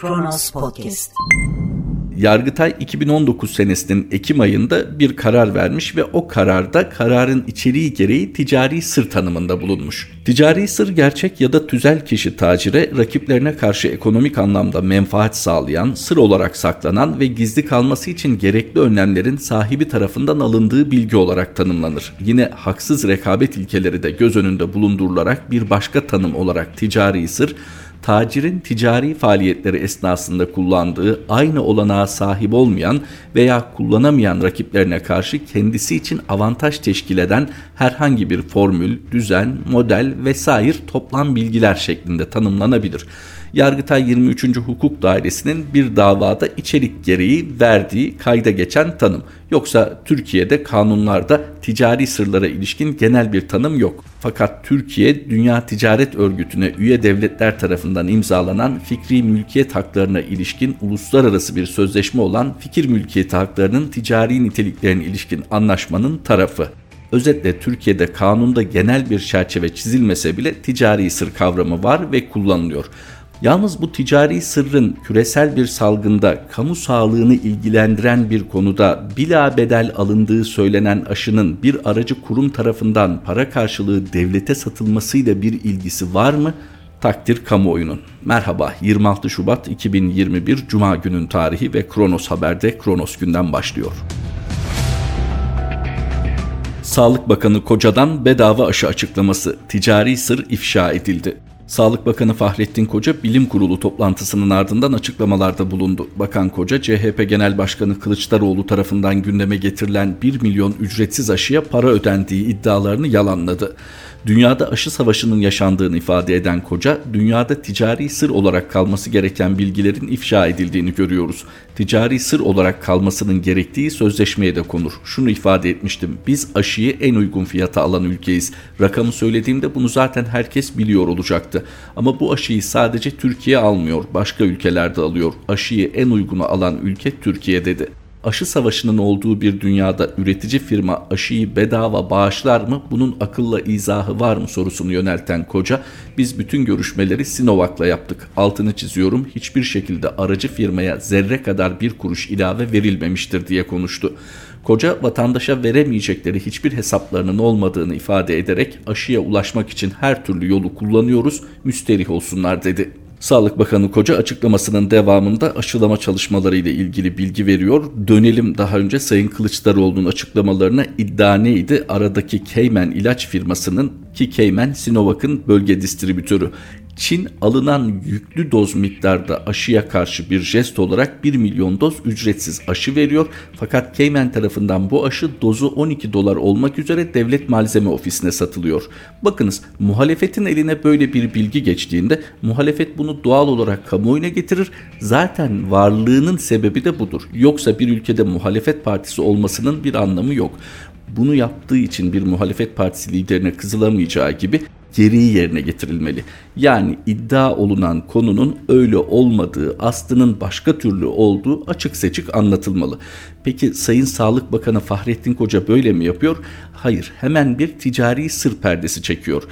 Kronos Podcast. Yargıtay 2019 senesinin Ekim ayında bir karar vermiş ve o kararda kararın içeriği gereği ticari sır tanımında bulunmuş. Ticari sır gerçek ya da tüzel kişi tacire rakiplerine karşı ekonomik anlamda menfaat sağlayan, sır olarak saklanan ve gizli kalması için gerekli önlemlerin sahibi tarafından alındığı bilgi olarak tanımlanır. Yine haksız rekabet ilkeleri de göz önünde bulundurularak bir başka tanım olarak ticari sır tacirin ticari faaliyetleri esnasında kullandığı aynı olanağa sahip olmayan veya kullanamayan rakiplerine karşı kendisi için avantaj teşkil eden herhangi bir formül, düzen, model vesaire toplam bilgiler şeklinde tanımlanabilir. Yargıtay 23. Hukuk Dairesi'nin bir davada içerik gereği verdiği kayda geçen tanım. Yoksa Türkiye'de kanunlarda ticari sırlara ilişkin genel bir tanım yok. Fakat Türkiye Dünya Ticaret Örgütü'ne üye devletler tarafından imzalanan fikri mülkiyet haklarına ilişkin uluslararası bir sözleşme olan fikir mülkiyeti haklarının ticari niteliklerine ilişkin anlaşmanın tarafı. Özetle Türkiye'de kanunda genel bir çerçeve çizilmese bile ticari sır kavramı var ve kullanılıyor. Yalnız bu ticari sırrın küresel bir salgında kamu sağlığını ilgilendiren bir konuda bila bedel alındığı söylenen aşının bir aracı kurum tarafından para karşılığı devlete satılmasıyla bir ilgisi var mı? Takdir kamuoyunun. Merhaba 26 Şubat 2021 Cuma günün tarihi ve Kronos Haber'de Kronos günden başlıyor. Sağlık Bakanı Koca'dan bedava aşı açıklaması ticari sır ifşa edildi. Sağlık Bakanı Fahrettin Koca bilim kurulu toplantısının ardından açıklamalarda bulundu. Bakan Koca CHP Genel Başkanı Kılıçdaroğlu tarafından gündeme getirilen 1 milyon ücretsiz aşıya para ödendiği iddialarını yalanladı. Dünyada aşı savaşının yaşandığını ifade eden Koca, dünyada ticari sır olarak kalması gereken bilgilerin ifşa edildiğini görüyoruz. Ticari sır olarak kalmasının gerektiği sözleşmeye de konur. Şunu ifade etmiştim. Biz aşıyı en uygun fiyata alan ülkeyiz. Rakamı söylediğimde bunu zaten herkes biliyor olacaktı. Ama bu aşıyı sadece Türkiye almıyor, başka ülkelerde alıyor. Aşıyı en uygunu alan ülke Türkiye dedi aşı savaşının olduğu bir dünyada üretici firma aşıyı bedava bağışlar mı? Bunun akılla izahı var mı sorusunu yönelten koca biz bütün görüşmeleri Sinovac'la yaptık. Altını çiziyorum hiçbir şekilde aracı firmaya zerre kadar bir kuruş ilave verilmemiştir diye konuştu. Koca vatandaşa veremeyecekleri hiçbir hesaplarının olmadığını ifade ederek aşıya ulaşmak için her türlü yolu kullanıyoruz, müsterih olsunlar dedi. Sağlık Bakanı Koca açıklamasının devamında aşılama çalışmaları ile ilgili bilgi veriyor. Dönelim daha önce Sayın Kılıçdaroğlu'nun açıklamalarına iddia neydi? Aradaki Keymen ilaç firmasının ki Keymen Sinovac'ın bölge distribütörü. Çin alınan yüklü doz miktarda aşıya karşı bir jest olarak 1 milyon doz ücretsiz aşı veriyor. Fakat Cayman tarafından bu aşı dozu 12 dolar olmak üzere devlet malzeme ofisine satılıyor. Bakınız muhalefetin eline böyle bir bilgi geçtiğinde muhalefet bunu doğal olarak kamuoyuna getirir. Zaten varlığının sebebi de budur. Yoksa bir ülkede muhalefet partisi olmasının bir anlamı yok bunu yaptığı için bir muhalefet partisi liderine kızılamayacağı gibi gereği yerine getirilmeli. Yani iddia olunan konunun öyle olmadığı, aslının başka türlü olduğu açık seçik anlatılmalı. Peki Sayın Sağlık Bakanı Fahrettin Koca böyle mi yapıyor? Hayır, hemen bir ticari sır perdesi çekiyor.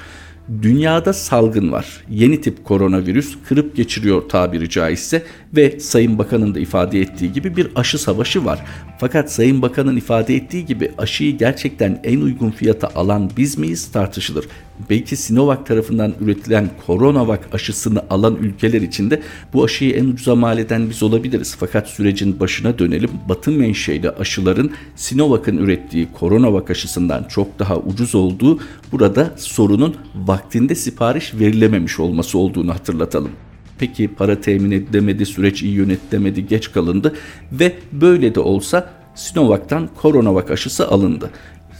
Dünyada salgın var. Yeni tip koronavirüs kırıp geçiriyor tabiri caizse ve Sayın Bakan'ın da ifade ettiği gibi bir aşı savaşı var. Fakat Sayın Bakan'ın ifade ettiği gibi aşıyı gerçekten en uygun fiyata alan biz miyiz tartışılır. Belki Sinovac tarafından üretilen Coronavac aşısını alan ülkeler içinde bu aşıyı en ucuza mal eden biz olabiliriz. Fakat sürecin başına dönelim. Batı menşeli aşıların Sinovac'ın ürettiği Coronavac aşısından çok daha ucuz olduğu burada sorunun vaktinde sipariş verilememiş olması olduğunu hatırlatalım. Peki para temin edilemedi, süreç iyi yönetilemedi, geç kalındı ve böyle de olsa Sinovac'tan Coronavac aşısı alındı.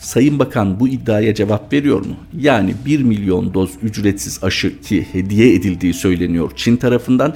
Sayın Bakan bu iddiaya cevap veriyor mu? Yani 1 milyon doz ücretsiz aşı ki hediye edildiği söyleniyor Çin tarafından.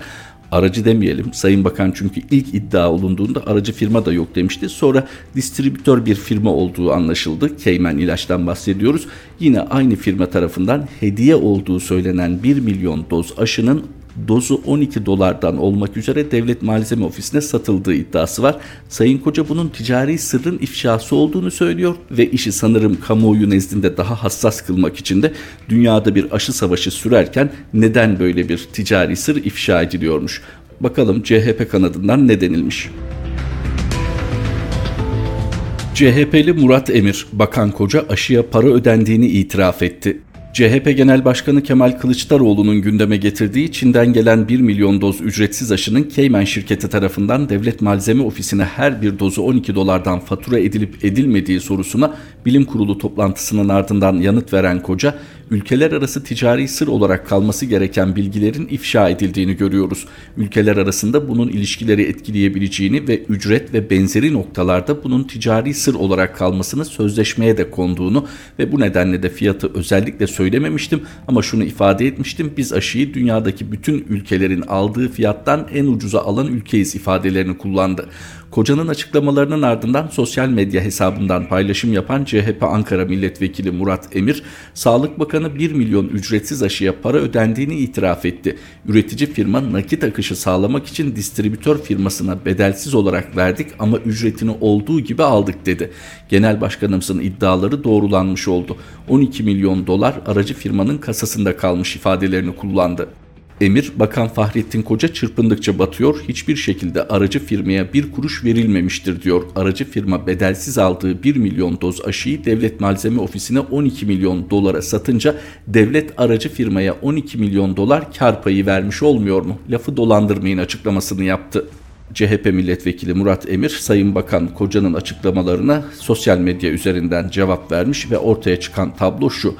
Aracı demeyelim. Sayın Bakan çünkü ilk iddia olunduğunda aracı firma da yok demişti. Sonra distribütör bir firma olduğu anlaşıldı. Keymen ilaçtan bahsediyoruz. Yine aynı firma tarafından hediye olduğu söylenen 1 milyon doz aşının dozu 12 dolardan olmak üzere devlet malzeme ofisine satıldığı iddiası var. Sayın Koca bunun ticari sırrın ifşası olduğunu söylüyor ve işi sanırım kamuoyu nezdinde daha hassas kılmak için de dünyada bir aşı savaşı sürerken neden böyle bir ticari sır ifşa ediliyormuş? Bakalım CHP kanadından ne denilmiş? CHP'li Murat Emir, Bakan Koca aşıya para ödendiğini itiraf etti. CHP Genel Başkanı Kemal Kılıçdaroğlu'nun gündeme getirdiği Çin'den gelen 1 milyon doz ücretsiz aşının Cayman şirketi tarafından Devlet Malzeme Ofisi'ne her bir dozu 12 dolardan fatura edilip edilmediği sorusuna bilim kurulu toplantısının ardından yanıt veren Koca, ülkeler arası ticari sır olarak kalması gereken bilgilerin ifşa edildiğini görüyoruz. Ülkeler arasında bunun ilişkileri etkileyebileceğini ve ücret ve benzeri noktalarda bunun ticari sır olarak kalmasını sözleşmeye de konduğunu ve bu nedenle de fiyatı özellikle söylememiştim ama şunu ifade etmiştim. Biz aşıyı dünyadaki bütün ülkelerin aldığı fiyattan en ucuza alan ülkeyiz ifadelerini kullandı. Kocanın açıklamalarının ardından sosyal medya hesabından paylaşım yapan CHP Ankara Milletvekili Murat Emir, Sağlık Bakanı 1 milyon ücretsiz aşıya para ödendiğini itiraf etti. Üretici firma nakit akışı sağlamak için distribütör firmasına bedelsiz olarak verdik ama ücretini olduğu gibi aldık dedi. Genel başkanımızın iddiaları doğrulanmış oldu. 12 milyon dolar aracı firmanın kasasında kalmış ifadelerini kullandı. Emir, Bakan Fahrettin Koca çırpındıkça batıyor, hiçbir şekilde aracı firmaya bir kuruş verilmemiştir diyor. Aracı firma bedelsiz aldığı 1 milyon doz aşıyı devlet malzeme ofisine 12 milyon dolara satınca devlet aracı firmaya 12 milyon dolar kar payı vermiş olmuyor mu? Lafı dolandırmayın açıklamasını yaptı. CHP milletvekili Murat Emir, Sayın Bakan Koca'nın açıklamalarına sosyal medya üzerinden cevap vermiş ve ortaya çıkan tablo şu.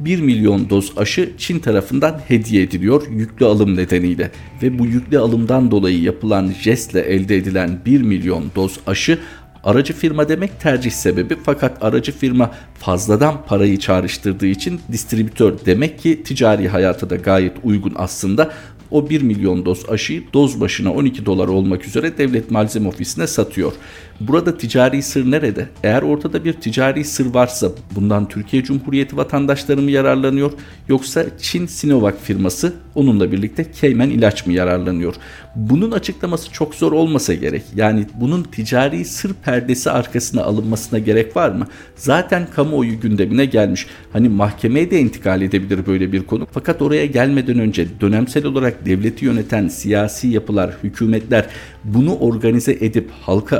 1 milyon doz aşı Çin tarafından hediye ediliyor yüklü alım nedeniyle. Ve bu yüklü alımdan dolayı yapılan jestle elde edilen 1 milyon doz aşı Aracı firma demek tercih sebebi. Fakat aracı firma fazladan parayı çağrıştırdığı için distribütör demek ki ticari hayata da gayet uygun aslında. O 1 milyon doz aşıyı doz başına 12 dolar olmak üzere devlet malzeme ofisine satıyor. Burada ticari sır nerede? Eğer ortada bir ticari sır varsa bundan Türkiye Cumhuriyeti vatandaşları mı yararlanıyor yoksa Çin Sinovac firması onunla birlikte Cayman ilaç mı yararlanıyor? Bunun açıklaması çok zor olmasa gerek. Yani bunun ticari sır perdesi arkasına alınmasına gerek var mı? Zaten kamuoyu gündemine gelmiş. Hani mahkemeye de intikal edebilir böyle bir konu. Fakat oraya gelmeden önce dönemsel olarak devleti yöneten siyasi yapılar, hükümetler bunu organize edip halka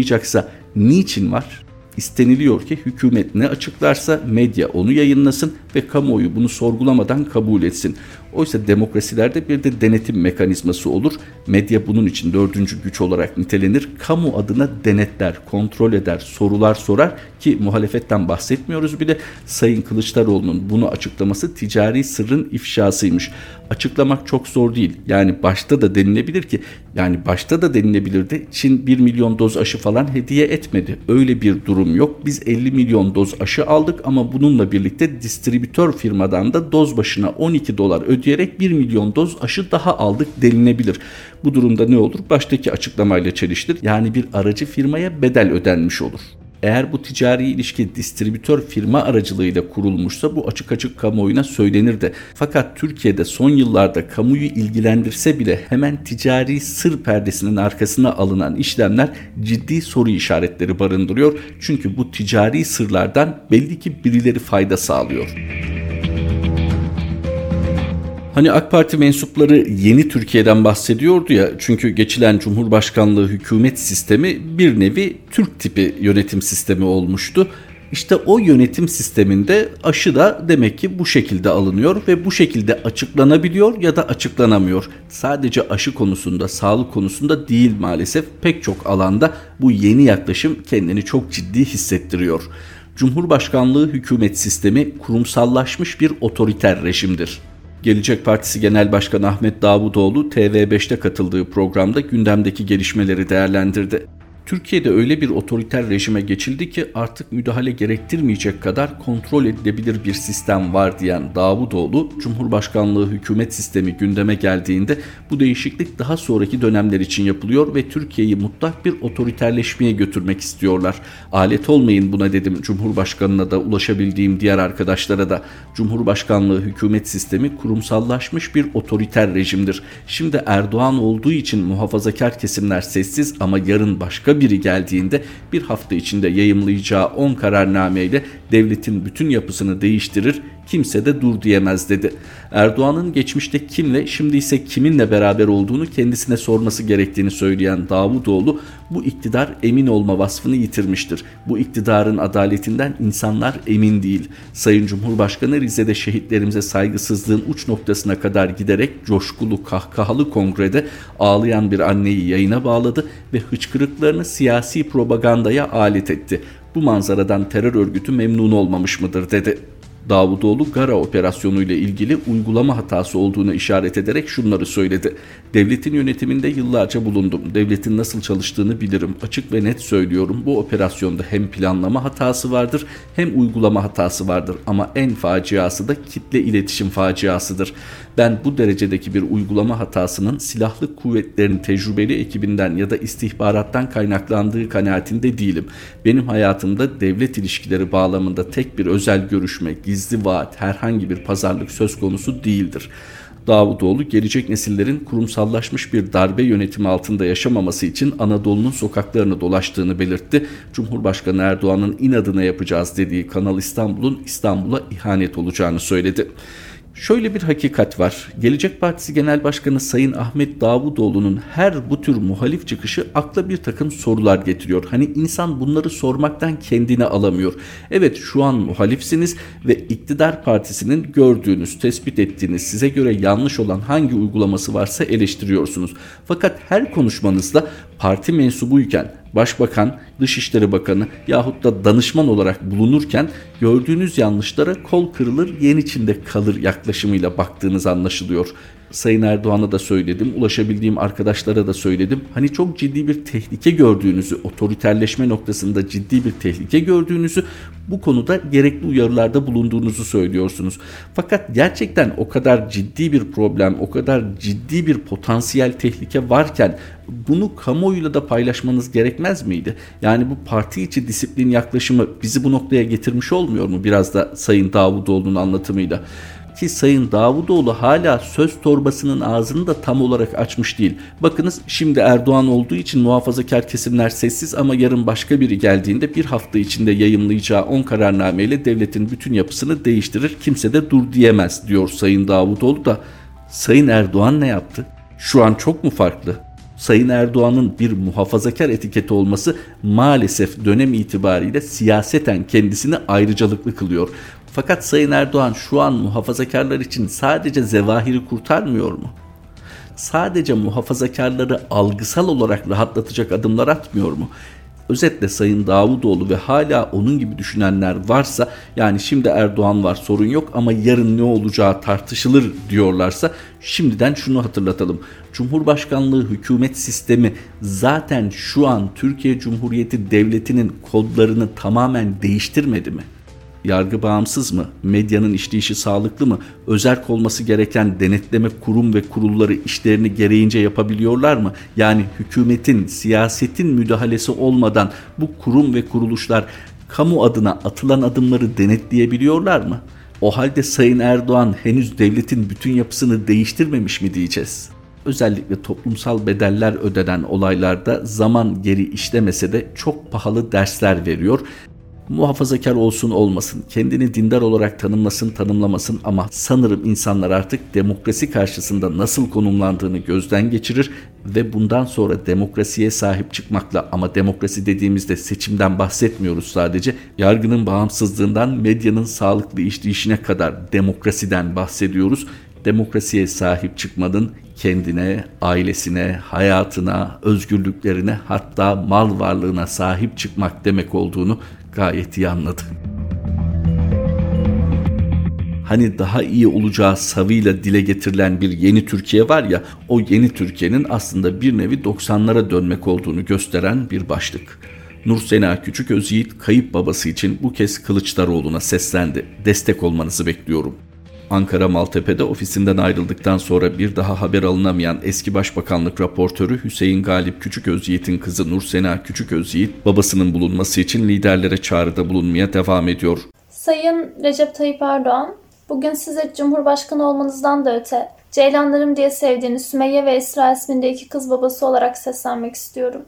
açıklamayacaksa niçin var? İsteniliyor ki hükümet ne açıklarsa medya onu yayınlasın ve kamuoyu bunu sorgulamadan kabul etsin. Oysa demokrasilerde bir de denetim mekanizması olur. Medya bunun için dördüncü güç olarak nitelenir. Kamu adına denetler, kontrol eder, sorular sorar ki muhalefetten bahsetmiyoruz bile. Sayın Kılıçdaroğlu'nun bunu açıklaması ticari sırrın ifşasıymış. Açıklamak çok zor değil. Yani başta da denilebilir ki yani başta da denilebilirdi. Çin 1 milyon doz aşı falan hediye etmedi. Öyle bir durum yok. Biz 50 milyon doz aşı aldık ama bununla birlikte distribütör firmadan da doz başına 12 dolar ödeyeceğiz ödeyerek 1 milyon doz aşı daha aldık denilebilir. Bu durumda ne olur? Baştaki açıklamayla çeliştir. Yani bir aracı firmaya bedel ödenmiş olur. Eğer bu ticari ilişki distribütör firma aracılığıyla kurulmuşsa bu açık açık kamuoyuna söylenir de. Fakat Türkiye'de son yıllarda kamuyu ilgilendirse bile hemen ticari sır perdesinin arkasına alınan işlemler ciddi soru işaretleri barındırıyor. Çünkü bu ticari sırlardan belli ki birileri fayda sağlıyor. Hani AK Parti mensupları yeni Türkiye'den bahsediyordu ya çünkü geçilen Cumhurbaşkanlığı hükümet sistemi bir nevi Türk tipi yönetim sistemi olmuştu. İşte o yönetim sisteminde aşı da demek ki bu şekilde alınıyor ve bu şekilde açıklanabiliyor ya da açıklanamıyor. Sadece aşı konusunda, sağlık konusunda değil maalesef pek çok alanda bu yeni yaklaşım kendini çok ciddi hissettiriyor. Cumhurbaşkanlığı hükümet sistemi kurumsallaşmış bir otoriter rejimdir. Gelecek Partisi Genel Başkanı Ahmet Davutoğlu TV5'te katıldığı programda gündemdeki gelişmeleri değerlendirdi. Türkiye'de öyle bir otoriter rejime geçildi ki artık müdahale gerektirmeyecek kadar kontrol edilebilir bir sistem var diyen Davutoğlu, Cumhurbaşkanlığı hükümet sistemi gündeme geldiğinde bu değişiklik daha sonraki dönemler için yapılıyor ve Türkiye'yi mutlak bir otoriterleşmeye götürmek istiyorlar. Alet olmayın buna dedim Cumhurbaşkanına da ulaşabildiğim diğer arkadaşlara da. Cumhurbaşkanlığı hükümet sistemi kurumsallaşmış bir otoriter rejimdir. Şimdi Erdoğan olduğu için muhafazakar kesimler sessiz ama yarın başka biri geldiğinde bir hafta içinde yayımlayacağı 10 kararnameyle devletin bütün yapısını değiştirir, kimse de dur diyemez dedi. Erdoğan'ın geçmişte kimle şimdi ise kiminle beraber olduğunu kendisine sorması gerektiğini söyleyen Davutoğlu bu iktidar emin olma vasfını yitirmiştir. Bu iktidarın adaletinden insanlar emin değil. Sayın Cumhurbaşkanı Rize'de şehitlerimize saygısızlığın uç noktasına kadar giderek coşkulu kahkahalı kongrede ağlayan bir anneyi yayına bağladı ve hıçkırıklarını siyasi propagandaya alet etti. Bu manzaradan terör örgütü memnun olmamış mıdır dedi. Davutoğlu Gara operasyonu ile ilgili uygulama hatası olduğunu işaret ederek şunları söyledi. Devletin yönetiminde yıllarca bulundum. Devletin nasıl çalıştığını bilirim. Açık ve net söylüyorum. Bu operasyonda hem planlama hatası vardır hem uygulama hatası vardır. Ama en faciası da kitle iletişim faciasıdır. Ben bu derecedeki bir uygulama hatasının silahlı kuvvetlerin tecrübeli ekibinden ya da istihbarattan kaynaklandığı kanaatinde değilim. Benim hayatımda devlet ilişkileri bağlamında tek bir özel görüşme, gizli vaat, herhangi bir pazarlık söz konusu değildir. Davutoğlu gelecek nesillerin kurumsallaşmış bir darbe yönetimi altında yaşamaması için Anadolu'nun sokaklarını dolaştığını belirtti. Cumhurbaşkanı Erdoğan'ın inadına yapacağız dediği Kanal İstanbul'un İstanbul'a ihanet olacağını söyledi. Şöyle bir hakikat var. Gelecek Partisi Genel Başkanı Sayın Ahmet Davutoğlu'nun her bu tür muhalif çıkışı akla bir takım sorular getiriyor. Hani insan bunları sormaktan kendini alamıyor. Evet şu an muhalifsiniz ve iktidar partisinin gördüğünüz, tespit ettiğiniz, size göre yanlış olan hangi uygulaması varsa eleştiriyorsunuz. Fakat her konuşmanızda parti mensubuyken başbakan, dışişleri bakanı yahut da danışman olarak bulunurken gördüğünüz yanlışlara kol kırılır yen içinde kalır yaklaşımıyla baktığınız anlaşılıyor. Sayın Erdoğan'a da söyledim, ulaşabildiğim arkadaşlara da söyledim. Hani çok ciddi bir tehlike gördüğünüzü, otoriterleşme noktasında ciddi bir tehlike gördüğünüzü, bu konuda gerekli uyarılarda bulunduğunuzu söylüyorsunuz. Fakat gerçekten o kadar ciddi bir problem, o kadar ciddi bir potansiyel tehlike varken bunu kamuoyuyla da paylaşmanız gerekmez miydi? Yani bu parti içi disiplin yaklaşımı bizi bu noktaya getirmiş olmuyor mu biraz da Sayın Davutoğlu'nun anlatımıyla? Ki Sayın Davutoğlu hala söz torbasının ağzını da tam olarak açmış değil. Bakınız şimdi Erdoğan olduğu için muhafazakar kesimler sessiz ama yarın başka biri geldiğinde bir hafta içinde yayımlayacağı 10 kararnameyle devletin bütün yapısını değiştirir. Kimse de dur diyemez diyor Sayın Davutoğlu da. Sayın Erdoğan ne yaptı? Şu an çok mu farklı? Sayın Erdoğan'ın bir muhafazakar etiketi olması maalesef dönem itibariyle siyaseten kendisini ayrıcalıklı kılıyor. Fakat Sayın Erdoğan şu an muhafazakarlar için sadece zevahiri kurtarmıyor mu? Sadece muhafazakarları algısal olarak rahatlatacak adımlar atmıyor mu? Özetle Sayın Davutoğlu ve hala onun gibi düşünenler varsa yani şimdi Erdoğan var sorun yok ama yarın ne olacağı tartışılır diyorlarsa şimdiden şunu hatırlatalım. Cumhurbaşkanlığı hükümet sistemi zaten şu an Türkiye Cumhuriyeti Devleti'nin kodlarını tamamen değiştirmedi mi? Yargı bağımsız mı? Medyanın işleyişi sağlıklı mı? Özerk olması gereken denetleme kurum ve kurulları işlerini gereğince yapabiliyorlar mı? Yani hükümetin, siyasetin müdahalesi olmadan bu kurum ve kuruluşlar kamu adına atılan adımları denetleyebiliyorlar mı? O halde Sayın Erdoğan henüz devletin bütün yapısını değiştirmemiş mi diyeceğiz? Özellikle toplumsal bedeller ödenen olaylarda zaman geri işlemese de çok pahalı dersler veriyor muhafazakar olsun olmasın, kendini dindar olarak tanımlasın tanımlamasın ama sanırım insanlar artık demokrasi karşısında nasıl konumlandığını gözden geçirir ve bundan sonra demokrasiye sahip çıkmakla ama demokrasi dediğimizde seçimden bahsetmiyoruz sadece. Yargının bağımsızlığından medyanın sağlıklı işleyişine kadar demokrasiden bahsediyoruz. Demokrasiye sahip çıkmanın kendine, ailesine, hayatına, özgürlüklerine hatta mal varlığına sahip çıkmak demek olduğunu gayet iyi anladı. Hani daha iyi olacağı savıyla dile getirilen bir yeni Türkiye var ya, o yeni Türkiye'nin aslında bir nevi 90'lara dönmek olduğunu gösteren bir başlık. Nur Sena Küçük Özyiğit kayıp babası için bu kez Kılıçdaroğlu'na seslendi. Destek olmanızı bekliyorum. Ankara Maltepe'de ofisinden ayrıldıktan sonra bir daha haber alınamayan eski başbakanlık raportörü Hüseyin Galip Küçüközyiğit'in kızı Nursena Küçüközyiğit babasının bulunması için liderlere çağrıda bulunmaya devam ediyor. Sayın Recep Tayyip Erdoğan, bugün size Cumhurbaşkanı olmanızdan da öte Ceylanlarım diye sevdiğiniz Sümeyye ve Esra isminde iki kız babası olarak seslenmek istiyorum.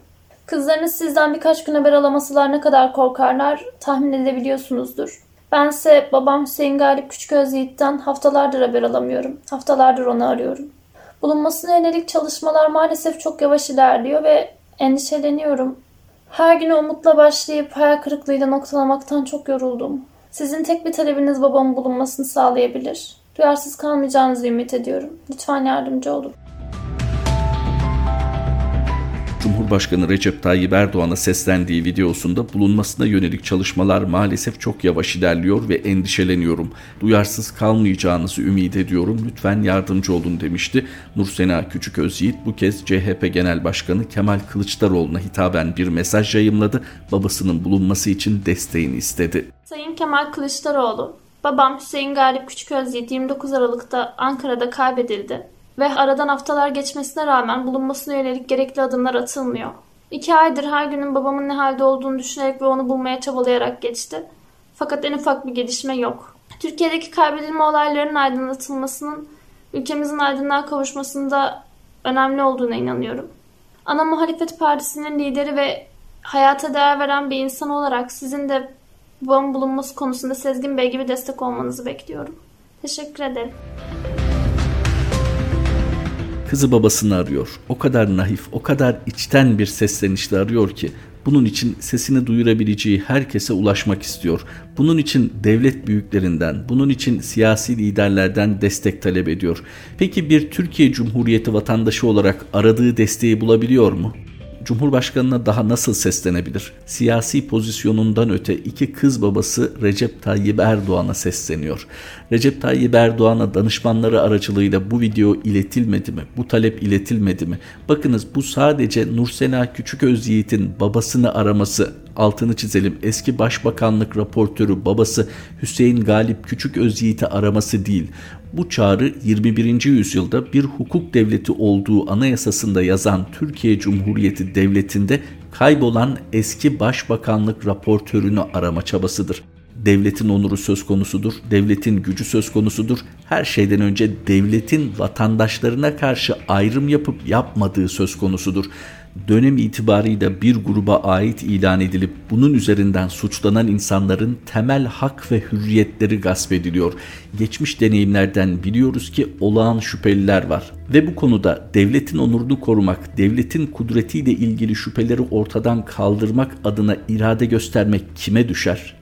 Kızlarınız sizden birkaç gün haber alamasılar ne kadar korkarlar tahmin edebiliyorsunuzdur. Bense babam Hüseyin Galip Küçüköz Yiğit'ten haftalardır haber alamıyorum. Haftalardır onu arıyorum. Bulunmasına yönelik çalışmalar maalesef çok yavaş ilerliyor ve endişeleniyorum. Her günü umutla başlayıp hayal kırıklığıyla noktalamaktan çok yoruldum. Sizin tek bir talebiniz babamın bulunmasını sağlayabilir. Duyarsız kalmayacağınızı ümit ediyorum. Lütfen yardımcı olun. Cumhurbaşkanı Recep Tayyip Erdoğan'a seslendiği videosunda bulunmasına yönelik çalışmalar maalesef çok yavaş ilerliyor ve endişeleniyorum. Duyarsız kalmayacağınızı ümit ediyorum. Lütfen yardımcı olun demişti. Nursena Küçüközyiğit bu kez CHP Genel Başkanı Kemal Kılıçdaroğlu'na hitaben bir mesaj yayımladı. Babasının bulunması için desteğini istedi. Sayın Kemal Kılıçdaroğlu, babam Hüseyin Galip Küçüközyiğit 29 Aralık'ta Ankara'da kaybedildi ve aradan haftalar geçmesine rağmen bulunmasına yönelik gerekli adımlar atılmıyor. İki aydır her günün babamın ne halde olduğunu düşünerek ve onu bulmaya çabalayarak geçti. Fakat en ufak bir gelişme yok. Türkiye'deki kaybedilme olaylarının aydınlatılmasının ülkemizin aydınlığa kavuşmasında önemli olduğuna inanıyorum. Ana muhalefet partisinin lideri ve hayata değer veren bir insan olarak sizin de babamın bulunması konusunda Sezgin Bey gibi destek olmanızı bekliyorum. Teşekkür ederim. Kızı babasını arıyor. O kadar naif, o kadar içten bir seslenişle arıyor ki bunun için sesini duyurabileceği herkese ulaşmak istiyor. Bunun için devlet büyüklerinden, bunun için siyasi liderlerden destek talep ediyor. Peki bir Türkiye Cumhuriyeti vatandaşı olarak aradığı desteği bulabiliyor mu? Cumhurbaşkanına daha nasıl seslenebilir? Siyasi pozisyonundan öte iki kız babası Recep Tayyip Erdoğan'a sesleniyor. Recep Tayyip Erdoğan'a danışmanları aracılığıyla bu video iletilmedi mi? Bu talep iletilmedi mi? Bakınız bu sadece Nursena Küçüközyiğit'in babasını araması altını çizelim. Eski Başbakanlık raportörü babası Hüseyin Galip Küçük Özyiğit'i araması değil. Bu çağrı 21. yüzyılda bir hukuk devleti olduğu anayasasında yazan Türkiye Cumhuriyeti Devleti'nde kaybolan eski başbakanlık raportörünü arama çabasıdır. Devletin onuru söz konusudur, devletin gücü söz konusudur. Her şeyden önce devletin vatandaşlarına karşı ayrım yapıp yapmadığı söz konusudur dönem itibarıyla bir gruba ait ilan edilip bunun üzerinden suçlanan insanların temel hak ve hürriyetleri gasp ediliyor. Geçmiş deneyimlerden biliyoruz ki olağan şüpheliler var ve bu konuda devletin onurunu korumak, devletin kudretiyle ilgili şüpheleri ortadan kaldırmak adına irade göstermek kime düşer?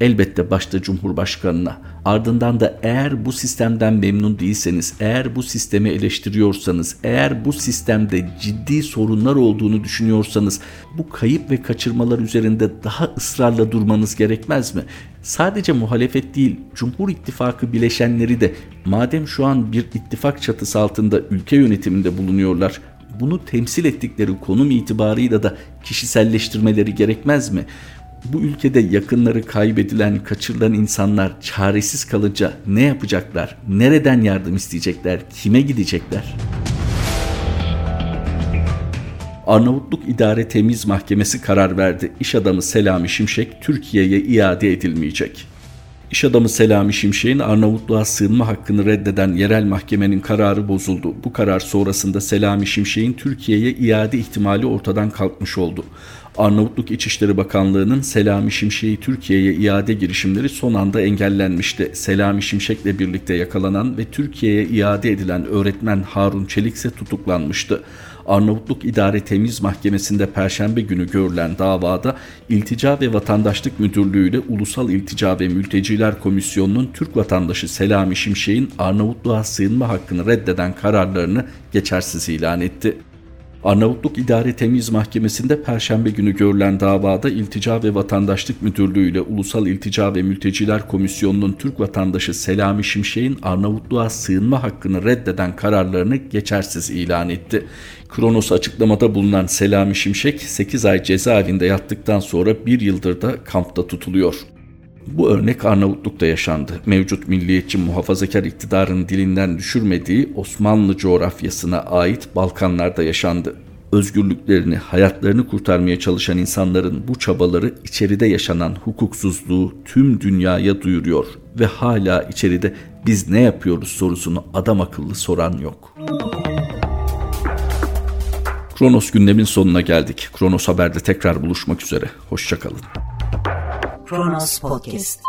Elbette başta Cumhurbaşkanına. Ardından da eğer bu sistemden memnun değilseniz, eğer bu sistemi eleştiriyorsanız, eğer bu sistemde ciddi sorunlar olduğunu düşünüyorsanız bu kayıp ve kaçırmalar üzerinde daha ısrarla durmanız gerekmez mi? Sadece muhalefet değil, Cumhur İttifakı bileşenleri de madem şu an bir ittifak çatısı altında ülke yönetiminde bulunuyorlar, bunu temsil ettikleri konum itibarıyla da kişiselleştirmeleri gerekmez mi? Bu ülkede yakınları kaybedilen, kaçırılan insanlar çaresiz kalınca ne yapacaklar? Nereden yardım isteyecekler? Kime gidecekler? Arnavutluk İdare Temiz Mahkemesi karar verdi. İş adamı Selami Şimşek Türkiye'ye iade edilmeyecek. İş adamı Selami Şimşek'in Arnavutluğa sığınma hakkını reddeden yerel mahkemenin kararı bozuldu. Bu karar sonrasında Selami Şimşek'in Türkiye'ye iade ihtimali ortadan kalkmış oldu. Arnavutluk İçişleri Bakanlığı'nın Selami Şimşek'i Türkiye'ye iade girişimleri son anda engellenmişti. Selami Şimşek'le birlikte yakalanan ve Türkiye'ye iade edilen öğretmen Harun Çelik ise tutuklanmıştı. Arnavutluk İdare Temiz Mahkemesi'nde perşembe günü görülen davada İltica ve Vatandaşlık Müdürlüğü ile Ulusal İltica ve Mülteciler Komisyonu'nun Türk vatandaşı Selami Şimşek'in Arnavutluğa sığınma hakkını reddeden kararlarını geçersiz ilan etti. Arnavutluk İdare Temiz Mahkemesi'nde Perşembe günü görülen davada İltica ve Vatandaşlık Müdürlüğü ile Ulusal İltica ve Mülteciler Komisyonu'nun Türk vatandaşı Selami Şimşek'in Arnavutluğa sığınma hakkını reddeden kararlarını geçersiz ilan etti. Kronos açıklamada bulunan Selami Şimşek 8 ay cezaevinde yattıktan sonra bir yıldır da kampta tutuluyor. Bu örnek Arnavutluk'ta yaşandı. Mevcut milliyetçi muhafazakar iktidarın dilinden düşürmediği Osmanlı coğrafyasına ait Balkanlarda yaşandı. Özgürlüklerini, hayatlarını kurtarmaya çalışan insanların bu çabaları içeride yaşanan hukuksuzluğu tüm dünyaya duyuruyor ve hala içeride biz ne yapıyoruz sorusunu adam akıllı soran yok. Kronos gündemin sonuna geldik. Kronos Haber'de tekrar buluşmak üzere. Hoşçakalın. Kronos Podcast